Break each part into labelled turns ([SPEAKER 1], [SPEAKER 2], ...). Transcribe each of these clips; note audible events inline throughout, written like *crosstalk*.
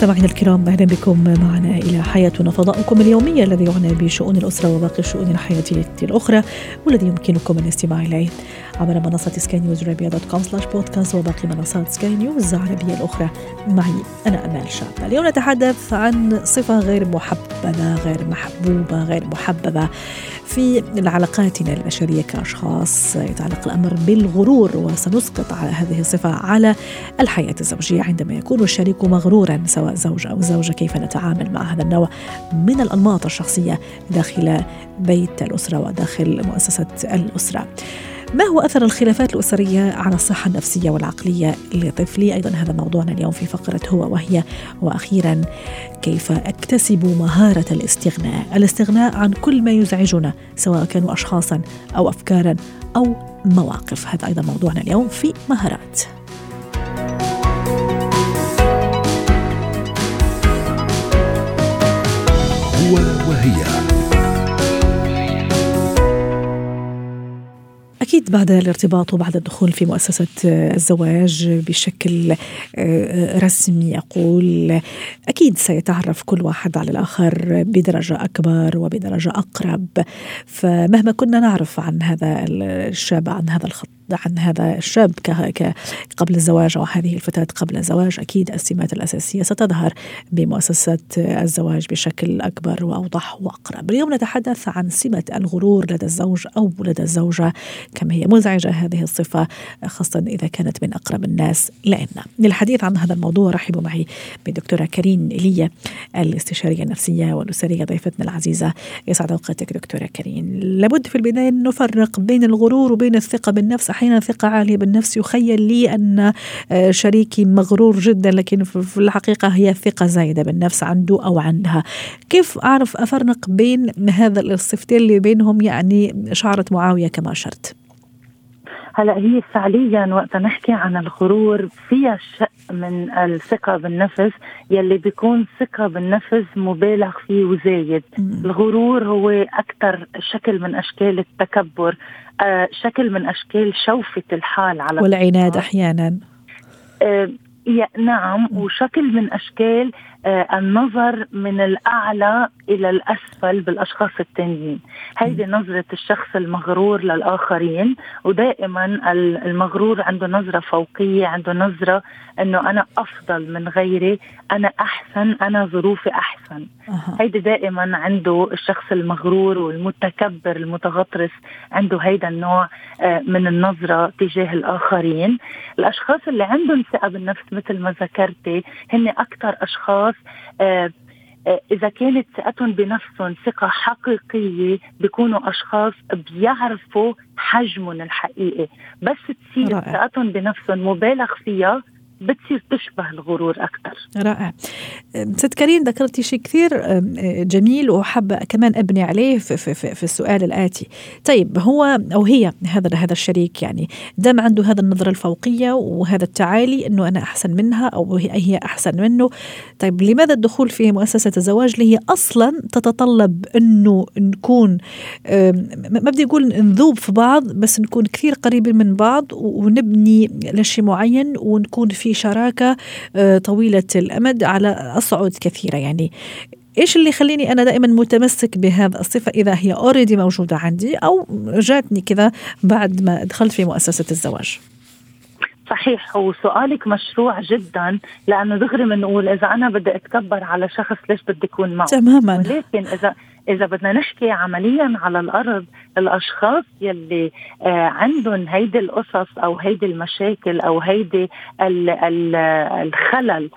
[SPEAKER 1] مستمعينا الكرام أهلا بكم معنا إلى حياتنا فضاؤكم اليومي الذي يعنى بشؤون الأسرة وباقي الشؤون الحياتية الأخرى والذي يمكنكم الاستماع إليه. عبر منصة سكاي نيوز عربيه dot com slash podcast وباقي منصات سكاي نيوز العربية الأخرى. معي أنا أمال شاب. اليوم نتحدث عن صفة غير محببة غير محبوبة غير محببة في علاقاتنا البشرية كأشخاص. يتعلق الأمر بالغرور وسنسقط على هذه الصفة على الحياة الزوجية عندما يكون الشريك مغرورا سواء زوج أو زوجة كيف نتعامل مع هذا النوع من الأنماط الشخصية داخل بيت الأسرة وداخل مؤسسة الأسرة. ما هو أثر الخلافات الأسرية على الصحة النفسية والعقلية لطفلي؟ أيضا هذا موضوعنا اليوم في فقرة هو وهي وأخيرا كيف أكتسب مهارة الاستغناء؟ الاستغناء عن كل ما يزعجنا سواء كانوا اشخاصا أو افكارا أو مواقف، هذا أيضا موضوعنا اليوم في مهارات.
[SPEAKER 2] هو وهي
[SPEAKER 1] أكيد بعد الارتباط وبعد الدخول في مؤسسة الزواج بشكل رسمي أقول أكيد سيتعرف كل واحد على الآخر بدرجة أكبر وبدرجة أقرب. فمهما كنا نعرف عن هذا الشاب عن هذا الخط. عن هذا الشاب قبل الزواج أو هذه الفتاة قبل الزواج. أكيد السمات الأساسية ستظهر بمؤسسة الزواج بشكل أكبر وأوضح وأقرب. اليوم نتحدث عن سمة الغرور لدى الزوج أو لدى الزوجة كم هي مزعجة هذه الصفة خاصة إذا كانت من أقرب الناس لنا للحديث عن هذا الموضوع رحبوا معي بالدكتورة كريم إيليا الاستشارية النفسية والأسرية ضيفتنا العزيزة. يسعد أوقاتك دكتورة كريم. لابد في البداية نفرق بين الغرور وبين الثقة بالنفس. أحيانا ثقة عالية بالنفس. يخيل لي أن شريكي مغرور جدا لكن في الحقيقة هي ثقة زايدة بالنفس عنده أو عندها كيف أعرف أفرق بين هذا الصفتين اللي بينهم؟ يعني شعرة معاوية كما أشرت.
[SPEAKER 3] هلا هي فعليا وقت نحكي عن الغرور فيها شق من الثقة بالنفس يلي بيكون ثقة بالنفس مبالغ فيه وزايد. الغرور هو أكثر شكل من أشكال التكبر آه شكل من أشكال شوفة الحال على
[SPEAKER 1] والعناد أحيانا.
[SPEAKER 3] آه نعم وشكل من أشكال النظر من الأعلى إلى الأسفل بالأشخاص التانيين. هيدي نظرة الشخص المغرور للآخرين ودائما المغرور عنده نظرة فوقية عنده نظرة أنه أنا أفضل من غيري أنا أحسن أنا ظروفي أحسن. أه. هيدي دائما عنده الشخص المغرور والمتكبر المتغطرس عنده هيدا النوع آه من النظرة تجاه الآخرين. الأشخاص اللي عندهم ثقة بالنفس مثل ما ذكرتي هن أكثر أشخاص آه إذا كانت ثقتهم بنفسهم ثقة حقيقية بيكونوا أشخاص بيعرفوا حجمهم الحقيقي. بس تصير ثقتهم بنفسهم مبالغ فيها بتصير تشبه الغرور أكثر.
[SPEAKER 1] رائع. ست كريم ذكرتي شيء كثير جميل وحابة كمان أبني عليه في, في, في, السؤال الآتي. طيب هو أو هي هذا هذا الشريك يعني دام عنده هذا النظرة الفوقية وهذا التعالي أنه أنا أحسن منها أو هي أحسن منه طيب لماذا الدخول في مؤسسة الزواج اللي هي أصلا تتطلب أنه نكون ما بدي أقول نذوب في بعض بس نكون كثير قريبين من بعض ونبني لشيء معين ونكون في شراكة طويلة الأمد على اصعد كثيرة. يعني إيش اللي يخليني أنا دائما متمسك بهذا الصفة إذا هي اوريدي موجودة عندي أو جاتني كذا بعد ما دخلت في مؤسسة الزواج؟
[SPEAKER 3] صحيح وسؤالك مشروع جدا لأنه دغري بنقول إذا أنا بدي أتكبر على شخص ليش بدي أكون معه؟
[SPEAKER 1] تماما.
[SPEAKER 3] ولكن إذا إذا بدنا نحكي عمليا على الأرض الأشخاص يلي آه عندهم هيدي القصص أو هيدي المشاكل أو هيدي ال ال الخلل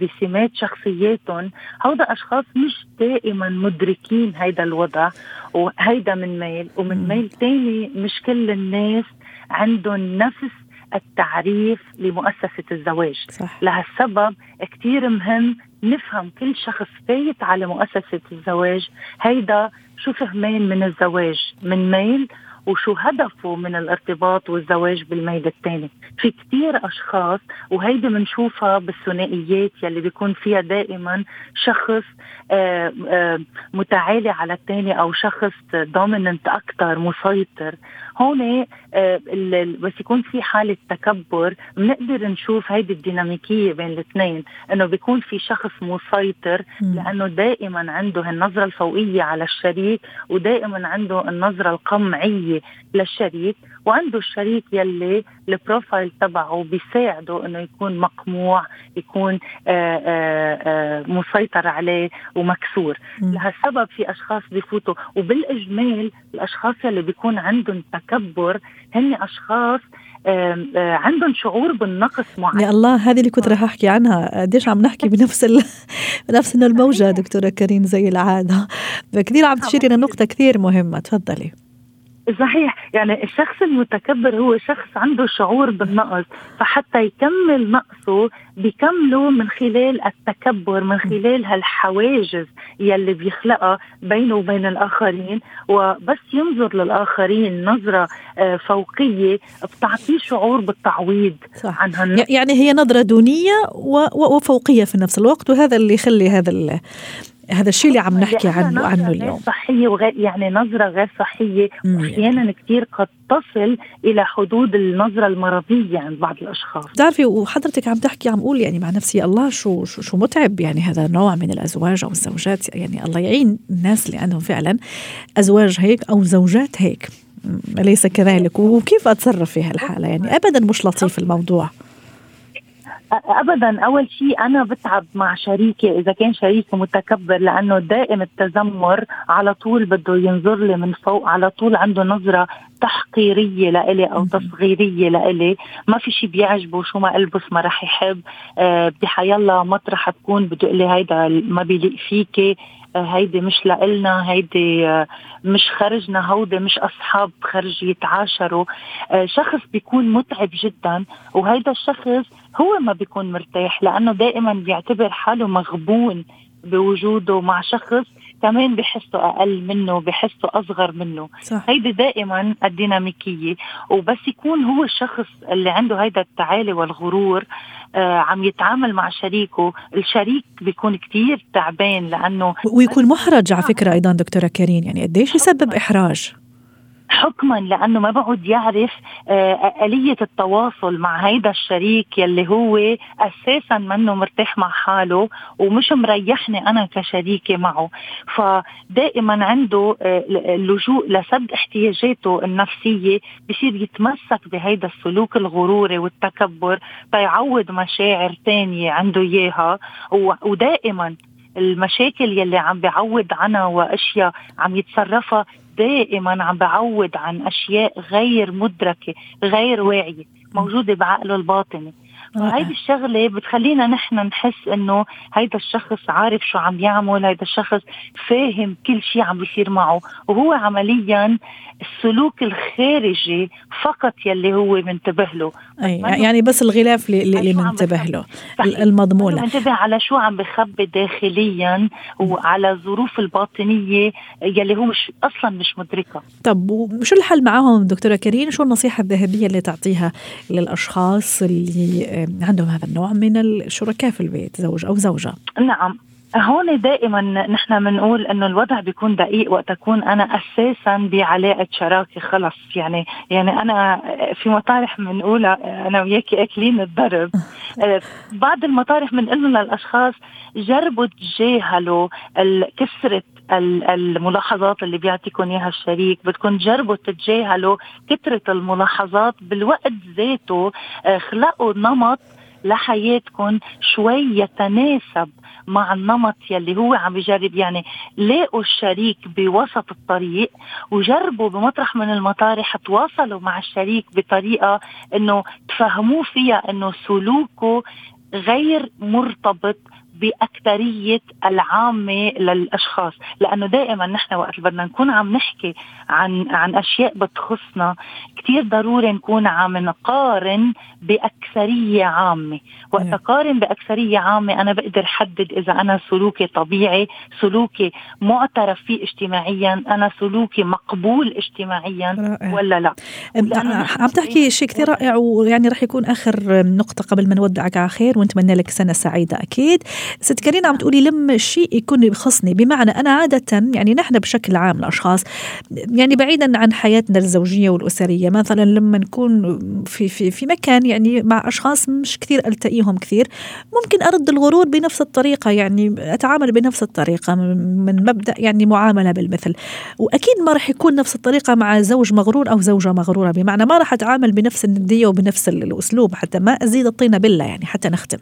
[SPEAKER 3] بسمات شخصياتهم هودا أشخاص مش دائما مدركين هيدا الوضع وهيدا من ميل. ومن ميل تاني مش كل الناس عندهم نفس التعريف لمؤسسة الزواج. صح. لهالسبب كتير مهم نفهم كل شخص فايت على مؤسسة الزواج. هيدا شو فهمين من الزواج؟ من ميل؟ وشو هدفه من الارتباط والزواج بالميل الثاني؟ في كتير أشخاص وهيدي بنشوفها بالثنائيات يلي بيكون فيها دائما شخص آه، آه، متعالي على الثاني أو شخص دوميننت أكثر مسيطر. هون آه، بس يكون في حالة تكبر بنقدر نشوف هيدي الديناميكية بين الاثنين إنه بيكون في شخص مسيطر لأنه دائما عنده النظرة الفوقية على الشريك ودائما عنده النظرة القمعية للشريك وعنده الشريك يلي البروفايل تبعه بيساعده إنه يكون مقموع يكون آآ آآ مسيطر عليه ومكسور. لهالسبب في أشخاص بفوتوا وبالإجمال الأشخاص يلي بيكون عندهم تكبر هن أشخاص عندهم شعور بالنقص معين
[SPEAKER 1] يا الله هذه اللي كنت رح أحكي عنها. قديش عم نحكي بنفس ال... *laughs* بنفس الموجة دكتورة كريم زي العادة. كثير عم تشيري لنقطه كثير مهمة. تفضلي.
[SPEAKER 3] صحيح يعني الشخص المتكبر هو شخص عنده شعور بالنقص فحتى يكمل نقصه بيكمله من خلال التكبر من خلال هالحواجز يلي بيخلقها بينه وبين الآخرين وبس ينظر للآخرين نظرة آه، فوقية بتعطيه شعور بالتعويض
[SPEAKER 1] صح. عن هالنقص. يعني هي نظرة دونية وفوقية في نفس الوقت وهذا اللي يخلي هذا هذا الشيء اللي عم نحكي عنه عنه اليوم.
[SPEAKER 3] صحية وغير يعني نظرة غير صحية واحيانا كثير قد تصل إلى حدود النظرة المرضية عند بعض الأشخاص.
[SPEAKER 1] بتعرفي وحضرتك عم تحكي عم قول يعني مع نفسي الله شو شو, شو متعب يعني هذا النوع من الأزواج أو الزوجات. يعني الله يعين الناس اللي عندهم فعلا أزواج هيك أو زوجات هيك. أليس كذلك. وكيف أتصرف في هالحالة؟ يعني أبدا مش لطيف الموضوع.
[SPEAKER 3] ابدا أول شيء أنا بتعب مع شريكي إذا كان شريكي متكبر لأنه دائم التذمر على طول بده ينظر لي من فوق على طول عنده نظرة تحقيرية لإلي أو تصغيرية لإلي. ما في شيء بيعجبه شو ما ألبس ما رح يحب. أه بحيالله مطرح تكون بده لي هيدا ما بيليق فيكي. هيدي مش لإلنا هيدي آه، مش خرجنا هودي مش أصحاب خرج يتعاشروا. آه، شخص بيكون متعب جدا وهيدا الشخص هو ما بيكون مرتاح لأنه دائما بيعتبر حاله مغبون بوجوده مع شخص كمان بحسه أقل منه بحسه أصغر منه. صح. هيدي دائما الديناميكية وبس يكون هو الشخص اللي عنده هيدا التعالي والغرور آه عم يتعامل مع شريكه. الشريك بيكون كتير تعبان لأنه
[SPEAKER 1] ويكون محرج على فكرة أيضا دكتورة كريم يعني قديش يسبب إحراج؟
[SPEAKER 3] حكما لأنه ما بقعد يعرف آه، آلية التواصل مع هيدا الشريك يلي هو أساسا منه مرتاح مع حاله ومش مريحني أنا كشريكة معه. فدائما عنده آه، اللجوء لسد احتياجاته النفسية بصير يتمسك بهيدا السلوك الغروري والتكبر تيعوض مشاعر تانية عنده إياها. ودائما المشاكل يلي عم بيعوض عنها وأشياء عم يتصرفها دائما عم بعود عن أشياء غير مدركة غير واعية موجودة بعقله الباطني فهيدي الشغلة بتخلينا نحن نحس إنه هيدا الشخص عارف شو عم يعمل هيدا الشخص فاهم كل شيء عم بيصير معه. وهو عمليا السلوك الخارجي فقط يلي هو منتبه له.
[SPEAKER 1] أي يعني بس الغلاف اللي, منتبه له المضمون.
[SPEAKER 3] منتبه على شو عم بخبي داخليا وعلى الظروف الباطنية يلي هو مش أصلا مش مدركة
[SPEAKER 1] طب وشو الحل معهم دكتورة كريم؟ شو النصيحة الذهبية اللي تعطيها للأشخاص اللي عندهم هذا النوع من الشركاء في البيت زوج أو زوجة.
[SPEAKER 3] نعم. هون دائما نحن بنقول إنه الوضع بيكون دقيق وقت اكون أنا أساسا بعلاقة شراكة خلص. يعني يعني أنا في مطارح بنقولها أنا وياكي أكلين الضرب. *laughs* بعض المطارح بنقول للأشخاص جربوا تجاهلوا كسره الملاحظات اللي بيعطيكم اياها الشريك بدكم تجربوا تتجاهلوا كثرة الملاحظات بالوقت ذاته خلقوا نمط لحياتكم شوي يتناسب مع النمط يلي هو عم بجرب يعني لاقوا الشريك بوسط الطريق وجربوا بمطرح من المطارح تواصلوا مع الشريك بطريقة إنه تفهموه فيها إنه سلوكه غير مرتبط بأكثرية العامة للأشخاص لأنه دائما نحن وقت بدنا نكون عم نحكي عن عن أشياء بتخصنا كثير ضروري نكون عم نقارن بأكثرية عامة وقت نعم. أقارن بأكثرية عامة أنا بقدر حدد إذا أنا سلوكي طبيعي سلوكي معترف فيه اجتماعيا أنا سلوكي مقبول اجتماعيا رائع. ولا لا
[SPEAKER 1] عم تحكي شيء كثير رائع ويعني رح يكون آخر نقطة قبل ما نودعك على خير ونتمنى لك سنة سعيدة أكيد ست كارينا عم تقولي لما الشيء يكون يخصني. بمعنى أنا عادة يعني نحن بشكل عام الأشخاص يعني بعيدا عن حياتنا الزوجية والأسرية مثلا لما نكون في في في مكان يعني مع أشخاص مش كثير ألتقيهم كثير ممكن أرد الغرور بنفس الطريقة يعني أتعامل بنفس الطريقة من مبدأ يعني معاملة بالمثل. وأكيد ما راح يكون نفس الطريقة مع زوج مغرور أو زوجة مغرورة بمعنى ما راح أتعامل بنفس الندية وبنفس الأسلوب حتى ما أزيد الطينه بلة يعني حتى نختم.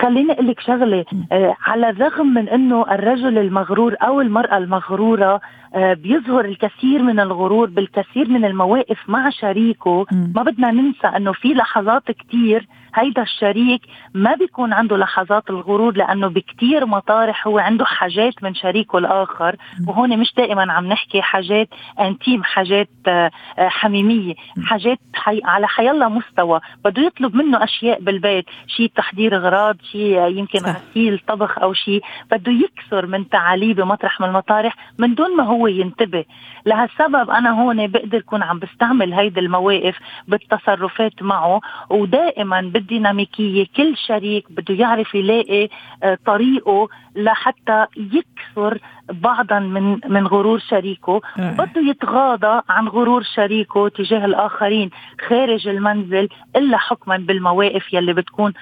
[SPEAKER 3] خليني أقول لك شغلة. آه على الرغم من إنه الرجل المغرور أو المرأة المغرورة آه بيظهر الكثير من الغرور بالكثير من المواقف مع شريكه ما بدنا ننسى إنه في لحظات كثير هيدا الشريك ما بيكون عنده لحظات الغرور لأنه بكتير مطارح هو عنده حاجات من شريكه الآخر وهون مش دائما عم نحكي حاجات انتيم حاجات آه، حميمية حاجات حي على حيالله مستوى. بده يطلب منه أشياء بالبيت شيء تحضير اغراض شيء يمكن غسيل طبخ أو شيء بده يكسر من تعاليه بمطرح من المطارح من دون ما هو ينتبه. لهالسبب أنا هون بقدر كون عم بستعمل هيدي المواقف بالتصرفات معه ودائما بالديناميكية كل شريك بده يعرف يلاقي آه، طريقه لحتى يكسر بعضا من من غرور شريكه. آه. بده يتغاضى عن غرور شريكه تجاه الآخرين خارج المنزل إلا حكما بالمواقف يلي بتكون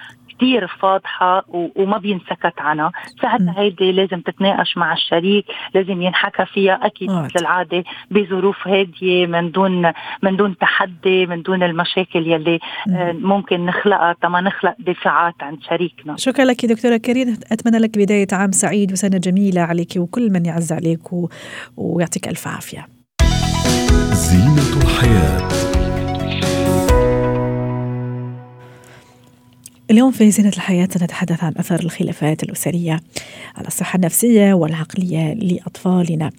[SPEAKER 3] كتير فاضحة وما بينسكت عنها. ساعتها هيدي لازم تتناقش مع الشريك لازم ينحكى فيها أكيد مثل العادة بظروف هادية من دون من دون تحدي من دون المشاكل يلي آه، ممكن نخلقها تما نخلق دفاعات عند شريكنا.
[SPEAKER 1] شكرا لك دكتورة كريم. أتمنى لك بداية عام سعيد وسنة جميلة عليك وكل من يعز عليك و... ويعطيك ألف عافية. زينة الحياة. اليوم في زينة الحياة سنتحدث عن أثر الخلافات الأسرية على الصحة النفسية والعقلية لأطفالنا.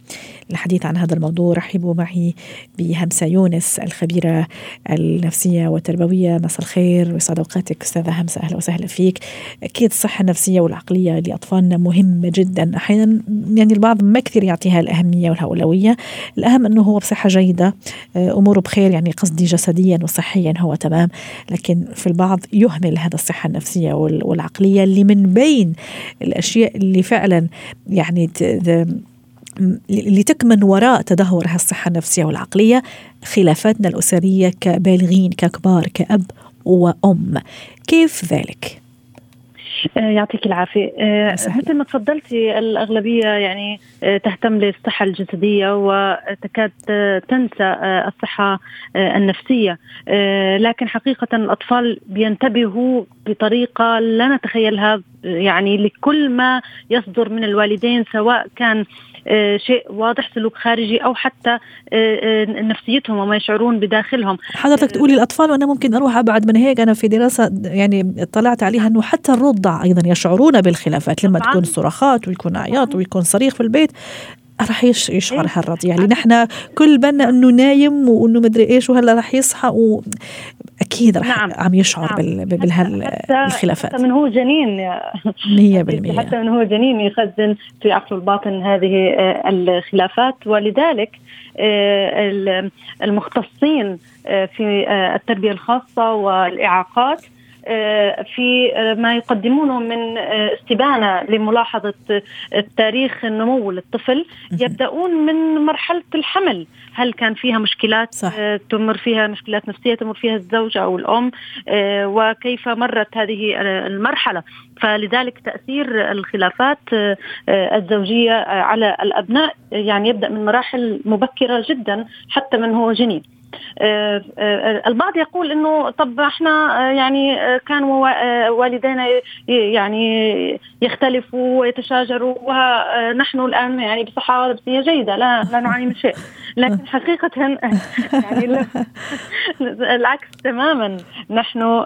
[SPEAKER 1] الحديث عن هذا الموضوع رحبوا معي بهمسة يونس الخبيرة النفسية والتربوية. مساء الخير. ويسعد أوقاتك. أستاذة همسة أهلا وسهلا فيك. أكيد الصحة النفسية والعقلية لأطفالنا مهمة جدا. أحيانا يعني البعض ما كثير يعطيها الأهمية والأولوية. الأهم أنه هو بصحة جيدة. أموره بخير يعني قصدي جسديا وصحيا هو تمام. لكن في البعض يهمل هذا الصحة النفسية والعقلية اللي من بين الأشياء اللي فعلا يعني لتكمن وراء تدهور الصحة النفسية والعقلية خلافاتنا الأسرية كبالغين ككبار كأب وأم كيف ذلك؟
[SPEAKER 4] آه، يعطيك العافية. آه، مثل ما تفضلتي الأغلبية يعني آه، تهتم للصحة الجسدية وتكاد تنسى الصحة النفسية. لكن حقيقة الأطفال بينتبهوا بطريقة لا نتخيلها يعني لكل ما يصدر من الوالدين سواء كان آه، شيء واضح سلوك خارجي أو حتى آه، آه، نفسيتهم وما يشعرون بداخلهم.
[SPEAKER 1] حضرتك تقولي الأطفال وأنا ممكن أروح أبعد من هيك أنا في دراسة يعني اطلعت عليها إنه حتى الرضع أيضا يشعرون بالخلافات. لما تكون صراخات ويكون عياط ويكون صريخ في البيت راح يشعر إيه؟ هالرضيع. يعني نحن كل بالنا إنه نايم وإنه مدري إيش وهلأ راح يصحى واكيد راح نعم. عم يشعر نعم. بهالخلافات
[SPEAKER 4] حتى من هو جنين
[SPEAKER 1] 100%
[SPEAKER 4] حتى من هو جنين يخزن في عقله الباطن هذه آه، الخلافات ولذلك آه، المختصين آه، في التربية الخاصة والإعاقات في آه، ما يقدمونه من آه، استبانة لملاحظة تاريخ النمو للطفل. يبدأون من مرحلة الحمل. هل كان فيها مشكلات صح. تمر فيها مشكلات نفسية تمر فيها الزوجه أو الأم وكيف مرت هذه المرحلة؟ فلذلك تأثير الخلافات الزوجية على الأبناء يعني يبدأ من مراحل مبكرة جدا حتى من هو جنين. آه، آه، البعض يقول إنه طب إحنا آه، يعني كانوا والدينا يعني يختلفوا ويتشاجروا ونحن الآن يعني بصحة نفسيه جيدة لا لا نعاني من شيء. لكن *laughs* حقيقه *laughs* يعني *laughs* العكس تماما. نحن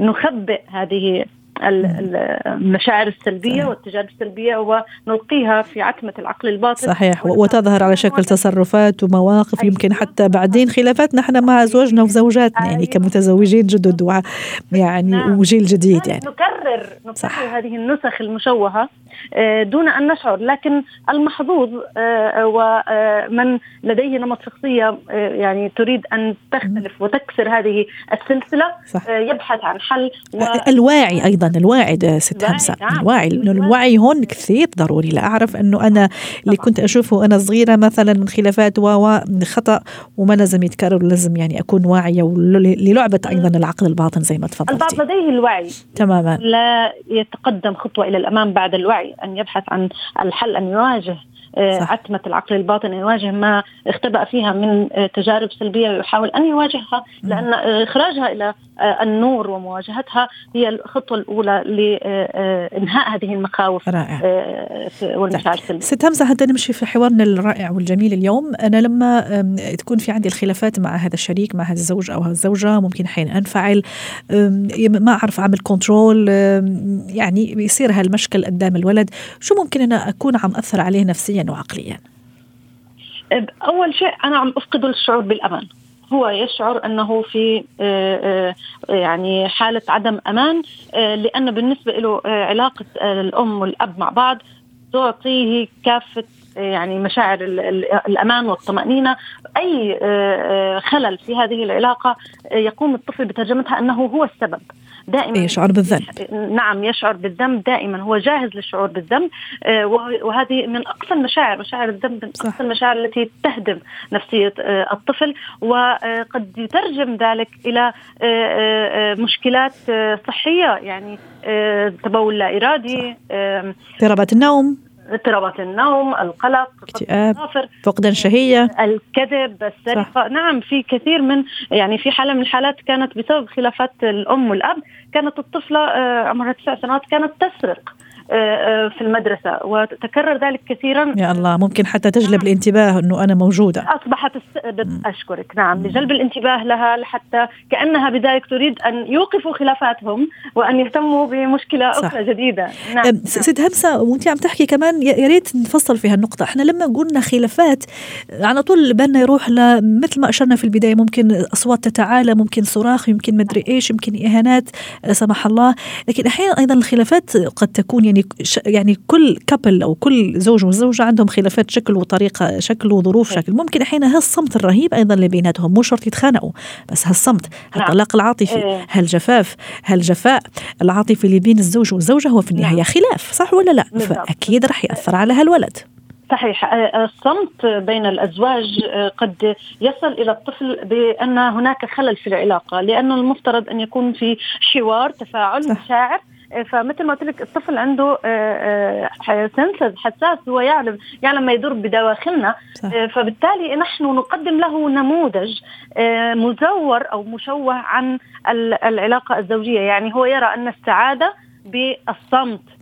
[SPEAKER 4] نخبئ هذه المشاعر السلبية صحيح. والتجارب السلبية ونلقيها في عتمة العقل الباطن
[SPEAKER 1] صحيح وتظهر على شكل تصرفات ومواقف يمكن حتى بعدين خلافات نحن مع زوجنا وزوجاتنا يعني كمتزوجين جدد يعني نعم. وجيل جديد يعني
[SPEAKER 4] نكرر نكرر صح. هذه النسخ المشوهة دون أن نشعر. لكن المحظوظ آه، ومن لديه نمط شخصية يعني تريد أن تختلف وتكسر هذه السلسلة صح. يبحث عن حل
[SPEAKER 1] و... الواعي أيضا الواعي ست همسه نعم. الواعي الوعي. هون كثير ضروري. لاعرف أنه أنا اللي كنت أشوفه وأنا صغيرة مثلا من خلافات و خطأ وما لازم يتكرر لازم يعني أكون واعية للعبة أيضا العقل الباطن زي ما تفضلتي.
[SPEAKER 4] البعض لديه الوعي.
[SPEAKER 1] تماما.
[SPEAKER 4] لا يتقدم خطوة إلى الأمام بعد الوعي. أن يبحث عن الحل أن يواجه. عتمة العقل الباطن يواجه ما اختبأ فيها من آه، تجارب سلبية ويحاول أن يواجهها لأن آه، إخراجها إلى النور ومواجهتها هي الخطوة الأولى لإنهاء هذه المخاوف رائع. والمشاعر السلبية.
[SPEAKER 1] ست همزة حتى نمشي في حوارنا الرائع والجميل اليوم. أنا لما تكون في عندي الخلافات مع هذا الشريك مع هذا الزوج أو الزوجة ممكن حين أنفعل ما أعرف أعمل كنترول يعني بيصير هالمشكل قدام الولد. شو ممكن أنا أكون عم أثر عليه نفسيا؟ وعقليا؟
[SPEAKER 4] أول شيء أنا عم افقده الشعور بالأمان. هو يشعر أنه في آه، آه، يعني حالة عدم أمان آه، لأنه بالنسبة له علاقة الأم والأب مع بعض تعطيه كافة يعني مشاعر الأمان والطمأنينة. أي خلل في هذه العلاقة يقوم الطفل بترجمتها أنه هو السبب.
[SPEAKER 1] دائما يشعر بالذنب.
[SPEAKER 4] نعم يشعر بالذنب دائما. هو جاهز للشعور بالذنب آه، وهذه من أقصى المشاعر مشاعر الذنب من أقصى المشاعر التي تهدم نفسية آه، الطفل وقد يترجم ذلك إلى آه، مشكلات صحية يعني تبول لا إرادي
[SPEAKER 1] اضطرابات النوم.
[SPEAKER 4] اضطرابات النوم القلق
[SPEAKER 1] اكتئاب فقدان شهية.
[SPEAKER 4] الكذب السرقة. صح. نعم في كثير من يعني في حالة من الحالات كانت بسبب خلافات الأم والأب كانت الطفلة آه، عمرها تسع سنوات كانت تسرق. في المدرسة وتكرر ذلك كثيرا.
[SPEAKER 1] يا الله ممكن حتى تجلب الانتباه أنه أنا موجودة.
[SPEAKER 4] أصبحت أشكرك. نعم لجلب الانتباه لها حتى كأنها بذلك تريد أن يوقفوا خلافاتهم وأن يهتموا بمشكلة صح. أخرى جديدة.
[SPEAKER 1] نعم ست همسة وأنت عم تحكي كمان يا ريت نفصل في هالنقطة. إحنا لما قلنا خلافات على طول بالنا يروح مثل ما أشرنا في البداية ممكن أصوات تتعالى ممكن صراخ يمكن مدري إيش يمكن إهانات سمح الله. لكن أحيانا أيضا الخلافات قد تكون يعني يعني يعني كل كابل أو كل زوج وزوجة عندهم خلافات شكل وطريقة شكل وظروف شكل. ممكن أحيانا هالصمت الرهيب أيضا اللي بيناتهم. مو شرط يتخانقوا بس هالصمت نعم. هالطلاق العاطفي. هالجفاف هالجفاء العاطفي اللي بين الزوج والزوجه هو في النهاية نعم. خلاف صح ولا لا؟ فأكيد رح يأثر على هالولد.
[SPEAKER 4] صحيح. الصمت بين الأزواج قد يصل إلى الطفل بأن هناك خلل في العلاقة لأنه المفترض أن يكون في حوار تفاعل مشاعر فمثل ما قلت لك الطفل عنده سنسز آه، حساس هو يعلم يعلم ما يدور بدواخلنا. آه، فبالتالي نحن نقدم له نموذج آه، مزور أو مشوه عن العلاقة الزوجية يعني هو يرى أن السعادة بالصمت آه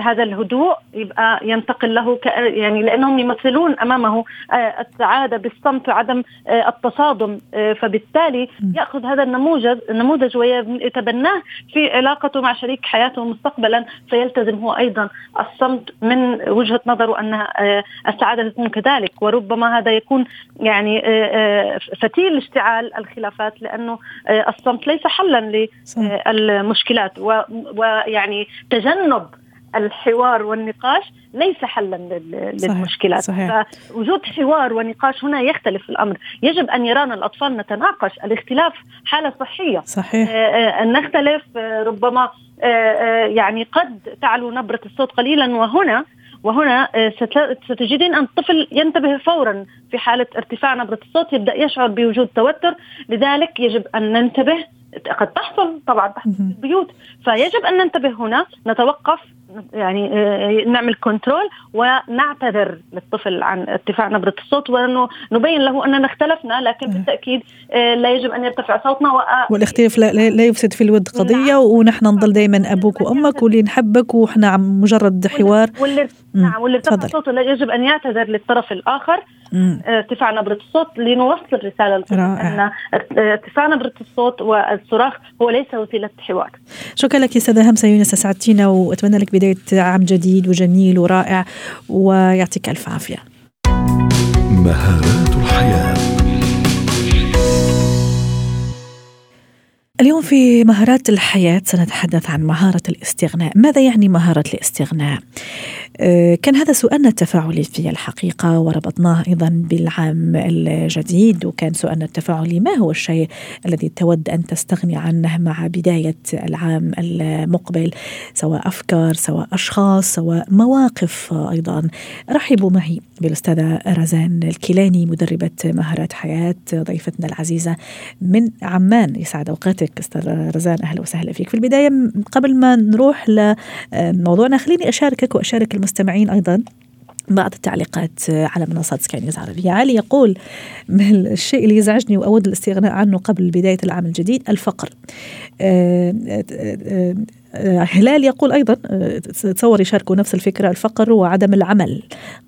[SPEAKER 4] هذا الهدوء يبقى ينتقل له يعني لأنهم يمثلون أمامه آه السعادة بالصمت وعدم آه التصادم آه، فبالتالي يأخذ هذا النموذج النموذج ويتبناه في علاقته مع شريك حياته مستقبلا. فيلتزم هو أيضا الصمت من وجهة نظره ان آه، السعادة تكون كذلك. وربما هذا يكون يعني آه، فتيل اشتعال الخلافات لأنه الصمت ليس حلا للمشكلات ويعني تجنب الحوار والنقاش ليس حلا للمشكلات. صحيح. فوجود حوار ونقاش هنا يختلف الأمر. يجب أن يرانا الأطفال نتناقش. الاختلاف حالة صحية.
[SPEAKER 1] صحيح.
[SPEAKER 4] آه، آه، أن نختلف آه، ربما يعني قد تعلو نبرة الصوت قليلا. وهنا وهنا ستجدين أن الطفل ينتبه فورا في حالة ارتفاع نبرة الصوت يبدأ يشعر بوجود توتر. لذلك يجب أن ننتبه قد تحصل طبعا تحصل في البيوت. فيجب أن ننتبه هنا. نتوقف يعني آه، نعمل كنترول ونعتذر للطفل عن ارتفاع نبرة الصوت وانه نبين له أننا اختلفنا لكن بالتأكيد آه، لا يجب أن يرتفع صوتنا
[SPEAKER 1] والاختلاف لا, لا يفسد في الود قضية نعم. ونحن نضل دائما أبوك وأمك واللي نحبك وإحنا عم مجرد حوار.
[SPEAKER 4] واللي نعم واللي ارتفع صوته لا يجب أن يعتذر للطرف الآخر. ارتفاع نبرة الصوت لنوصل رسالة أن ارتفاع نبرة الصوت والصراخ هو ليس وسيلة حوار.
[SPEAKER 1] شكرا لك أستاذة همسة يونس اسعدتينا وأتمنى لك بداية عام جديد وجميل ورائع ويعطيك ألف عافية. مهارات الحياة. اليوم في مهارات الحياة سنتحدث عن مهارة الاستغناء. ماذا يعني مهارة الاستغناء؟ آه، كان هذا سؤالنا التفاعلي في الحقيقة وربطناه أيضا بالعام الجديد وكان سؤالنا التفاعلي ما هو الشيء الذي تود أن تستغني عنه مع بداية العام المقبل؟ سواء أفكار سواء أشخاص سواء مواقف أيضا. رحبوا معي بالأستاذة رزان الكيلاني مدربة مهارات حياة ضيفتنا العزيزة من عمان يسعد أوقاتك. أستاذة رزان أهلا وسهلا فيك. في البداية قبل ما نروح لموضوعنا خليني أشاركك وأشارك المستمعين أيضا بعض التعليقات على منصات سكاي نيوز عربية. علي يقول من الشيء اللي يزعجني وأود الاستغناء عنه قبل بداية العام الجديد الفقر. آه، آه، آه، هلال يقول أيضا تصور يشاركوا نفس الفكرة الفقر وعدم العمل.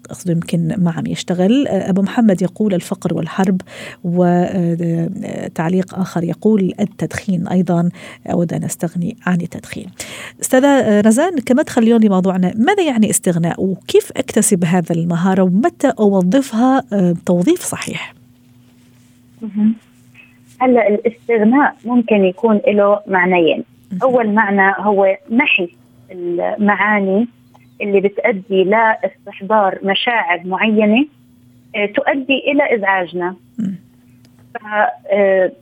[SPEAKER 1] أقصد يمكن ما عم يشتغل. أبو محمد يقول الفقر والحرب وتعليق آخر يقول التدخين أيضا. أود أن أستغني عن التدخين. أستاذة رزان كمدخل اليوم لموضوعنا ماذا يعني استغناء؟ وكيف أكتسب هذا المهارة؟ ومتى أوظفها؟ توظيف صحيح.
[SPEAKER 5] هلا الاستغناء ممكن يكون له معنيين. أول معنى هو محي المعاني اللي بتؤدي لاستحضار مشاعر معينة آه، تؤدي إلى إزعاجنا. آه،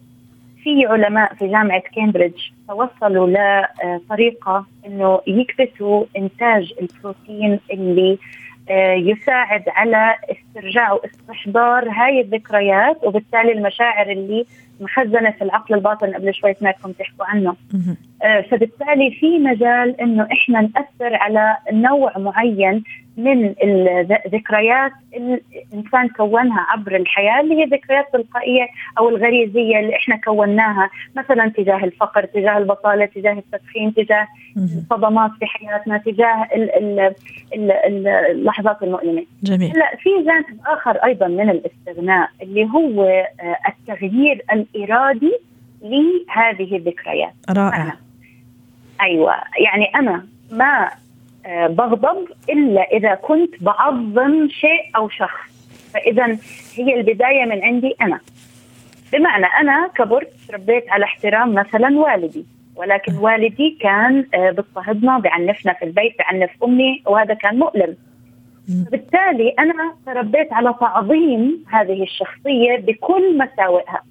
[SPEAKER 5] في علماء في جامعة كامبريدج توصلوا لطريقه إنه يكبسوا إنتاج البروتين اللي آه، يساعد على استرجاع واستحضار هاي الذكريات وبالتالي المشاعر اللي مخزنه في العقل الباطن قبل شوي سمعتكم تحكوا عنه آه، فبالتالي في مجال إنه إحنا نأثر على نوع معين من الذكريات الإنسان كونها عبر الحياة اللي هي ذكريات تلقائية أو الغريزية اللي إحنا كوناها مثلا تجاه الفقر، تجاه البطالة، تجاه التدخين، تجاه الصدمات في حياتنا، تجاه اللحظات المؤلمة. جميل. هلأ في جانب آخر أيضا من الاستغناء اللي هو آه، الإرادي لهذه الذكريات.
[SPEAKER 1] رائع.
[SPEAKER 5] أيوه. يعني أنا ما آه، بغضب إلا إذا كنت بعظم شيء أو شخص. فإذا هي البداية من عندي أنا. بمعنى أنا كبرت تربيت على احترام مثلا والدي. ولكن والدي كان آه، بيضطهدنا بعنفنا في البيت بعنف أمي وهذا كان مؤلم. بالتالي أنا تربيت على تعظيم هذه الشخصية بكل مساوئها.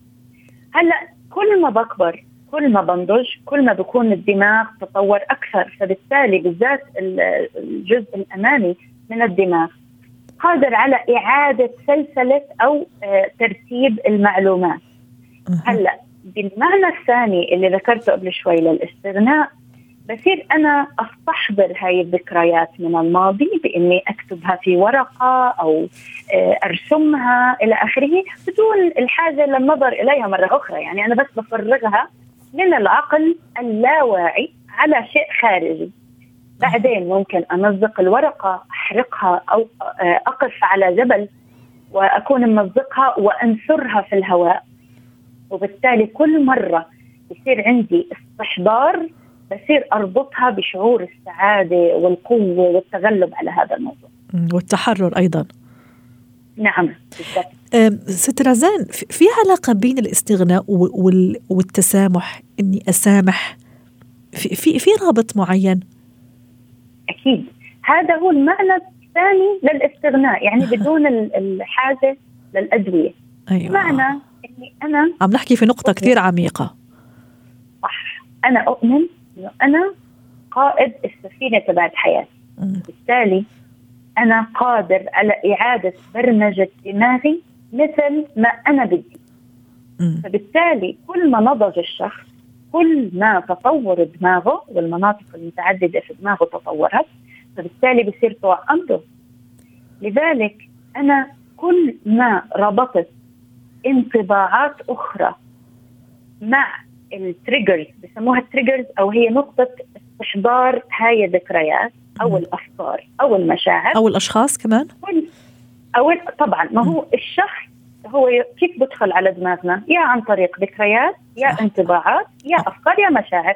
[SPEAKER 5] هلا كل ما بكبر كل ما بنضج كل ما بكون الدماغ تطور أكثر فبالتالي بالذات الجزء الأمامي من الدماغ. قادر على إعادة سلسلة أو آه، ترتيب المعلومات. هلا بالمعنى الثاني اللي ذكرته قبل شوي للاستغناء بصير أنا أستحضر هاي الذكريات من الماضي بإني أكتبها في ورقة أو آه، أرسمها إلى آخره بدون الحاجة للنظر إليها مرة أخرى. يعني أنا بس بفرغها من العقل اللاواعي على شيء خارجي. بعدين ممكن امزق الورقة أحرقها أو آه، أقف على جبل وأكون ممزقها وأنثرها في الهواء. وبالتالي كل مرة يصير عندي استحضار بصير أربطها بشعور السعادة والقوة والتغلب على هذا الموضوع.
[SPEAKER 1] والتحرر أيضا.
[SPEAKER 5] نعم بالضبط.
[SPEAKER 1] ست رزان في علاقة بين الاستغناء والتسامح؟ إني أسامح. في في في رابط معين؟
[SPEAKER 5] أكيد. هذا هو المعنى الثاني للاستغناء يعني بدون الحاجة للأدوية.
[SPEAKER 1] أيوة.
[SPEAKER 5] معنى إني أنا
[SPEAKER 1] عم نحكي في نقطة كثير عميقة.
[SPEAKER 5] صح. أنا أؤمن إنه أنا قائد السفينة تبعت حياتي بالتالي أنا قادر على إعادة برمجة دماغي مثل ما أنا بدي. فبالتالي كل ما نضج الشخص كل ما تطور دماغه والمناطق المتعددة في دماغه تطورت فبالتالي بصير طوع امره لذلك أنا كل ما ربطت انطباعات أخرى مع ال triggers بسموها ال triggers أو هي نقطة استحضار هاي الذكريات أو الأفكار أو المشاعر.
[SPEAKER 1] أو الأشخاص كمان؟
[SPEAKER 5] أو طبعا ما هو الشخص هو كيف بدخل على دماغنا؟ يا عن طريق ذكريات يا
[SPEAKER 1] صح.
[SPEAKER 5] انطباعات يا أفكار يا مشاعر.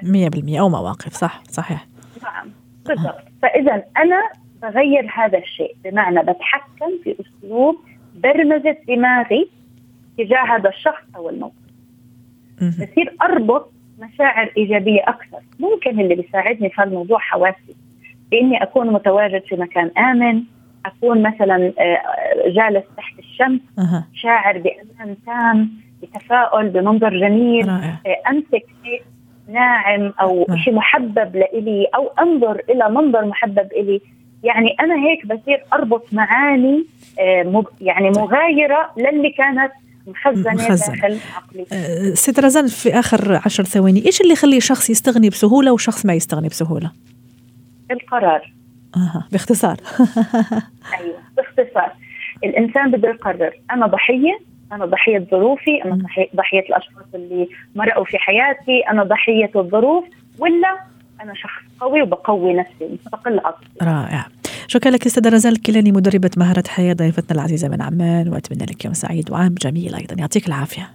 [SPEAKER 1] 100% أو مواقف صح صحيح.
[SPEAKER 5] نعم بالضبط. فاذا أنا بغير هذا الشيء بمعنى بتحكم في أسلوب برمجة دماغي تجاه هذا الشخص أو الموقف. بصير أربط مشاعر إيجابية أكثر. ممكن اللي بيساعدني في الموضوع حواسي. باني أكون متواجد في مكان آمن أكون مثلا آه، جالس تحت الشمس. شاعر بأمان تام بتفاؤل بمنظر جميل
[SPEAKER 1] رائع.
[SPEAKER 5] آه، أمسك شيء ناعم أو
[SPEAKER 1] نعم.
[SPEAKER 5] شيء محبب لإلي أو أنظر إلى منظر محبب إلي. يعني أنا هيك بصير أربط معاني آه، يعني مغايرة للي كانت مخزنه
[SPEAKER 1] مخزنة.
[SPEAKER 5] داخل عقلي.
[SPEAKER 1] أه، ست رزان في آخر عشر ثواني إيش اللي يخلي شخص يستغني بسهولة وشخص ما يستغني بسهولة؟
[SPEAKER 5] القرار.
[SPEAKER 1] أها باختصار. *laughs*
[SPEAKER 5] أيوه باختصار. الإنسان بده يقرر أنا ضحية؟ أنا ضحية ظروفي؟
[SPEAKER 1] أنا.
[SPEAKER 5] ضحيه الأشخاص اللي مرقوا في حياتي؟ أنا ضحية الظروف؟ ولا أنا شخص قوي وبقوي نفسي مستقل عقلي
[SPEAKER 1] رائع. شكرا لك أستاذة رزان الكيلاني مدربة مهارة حياة ضيفتنا العزيزة من عمان وأتمنى لك يوم سعيد وعام جميل أيضا. يعطيك العافية.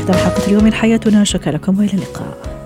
[SPEAKER 1] هذا الحلقة اليوم من حياتنا. شكرا لكم وإلى اللقاء.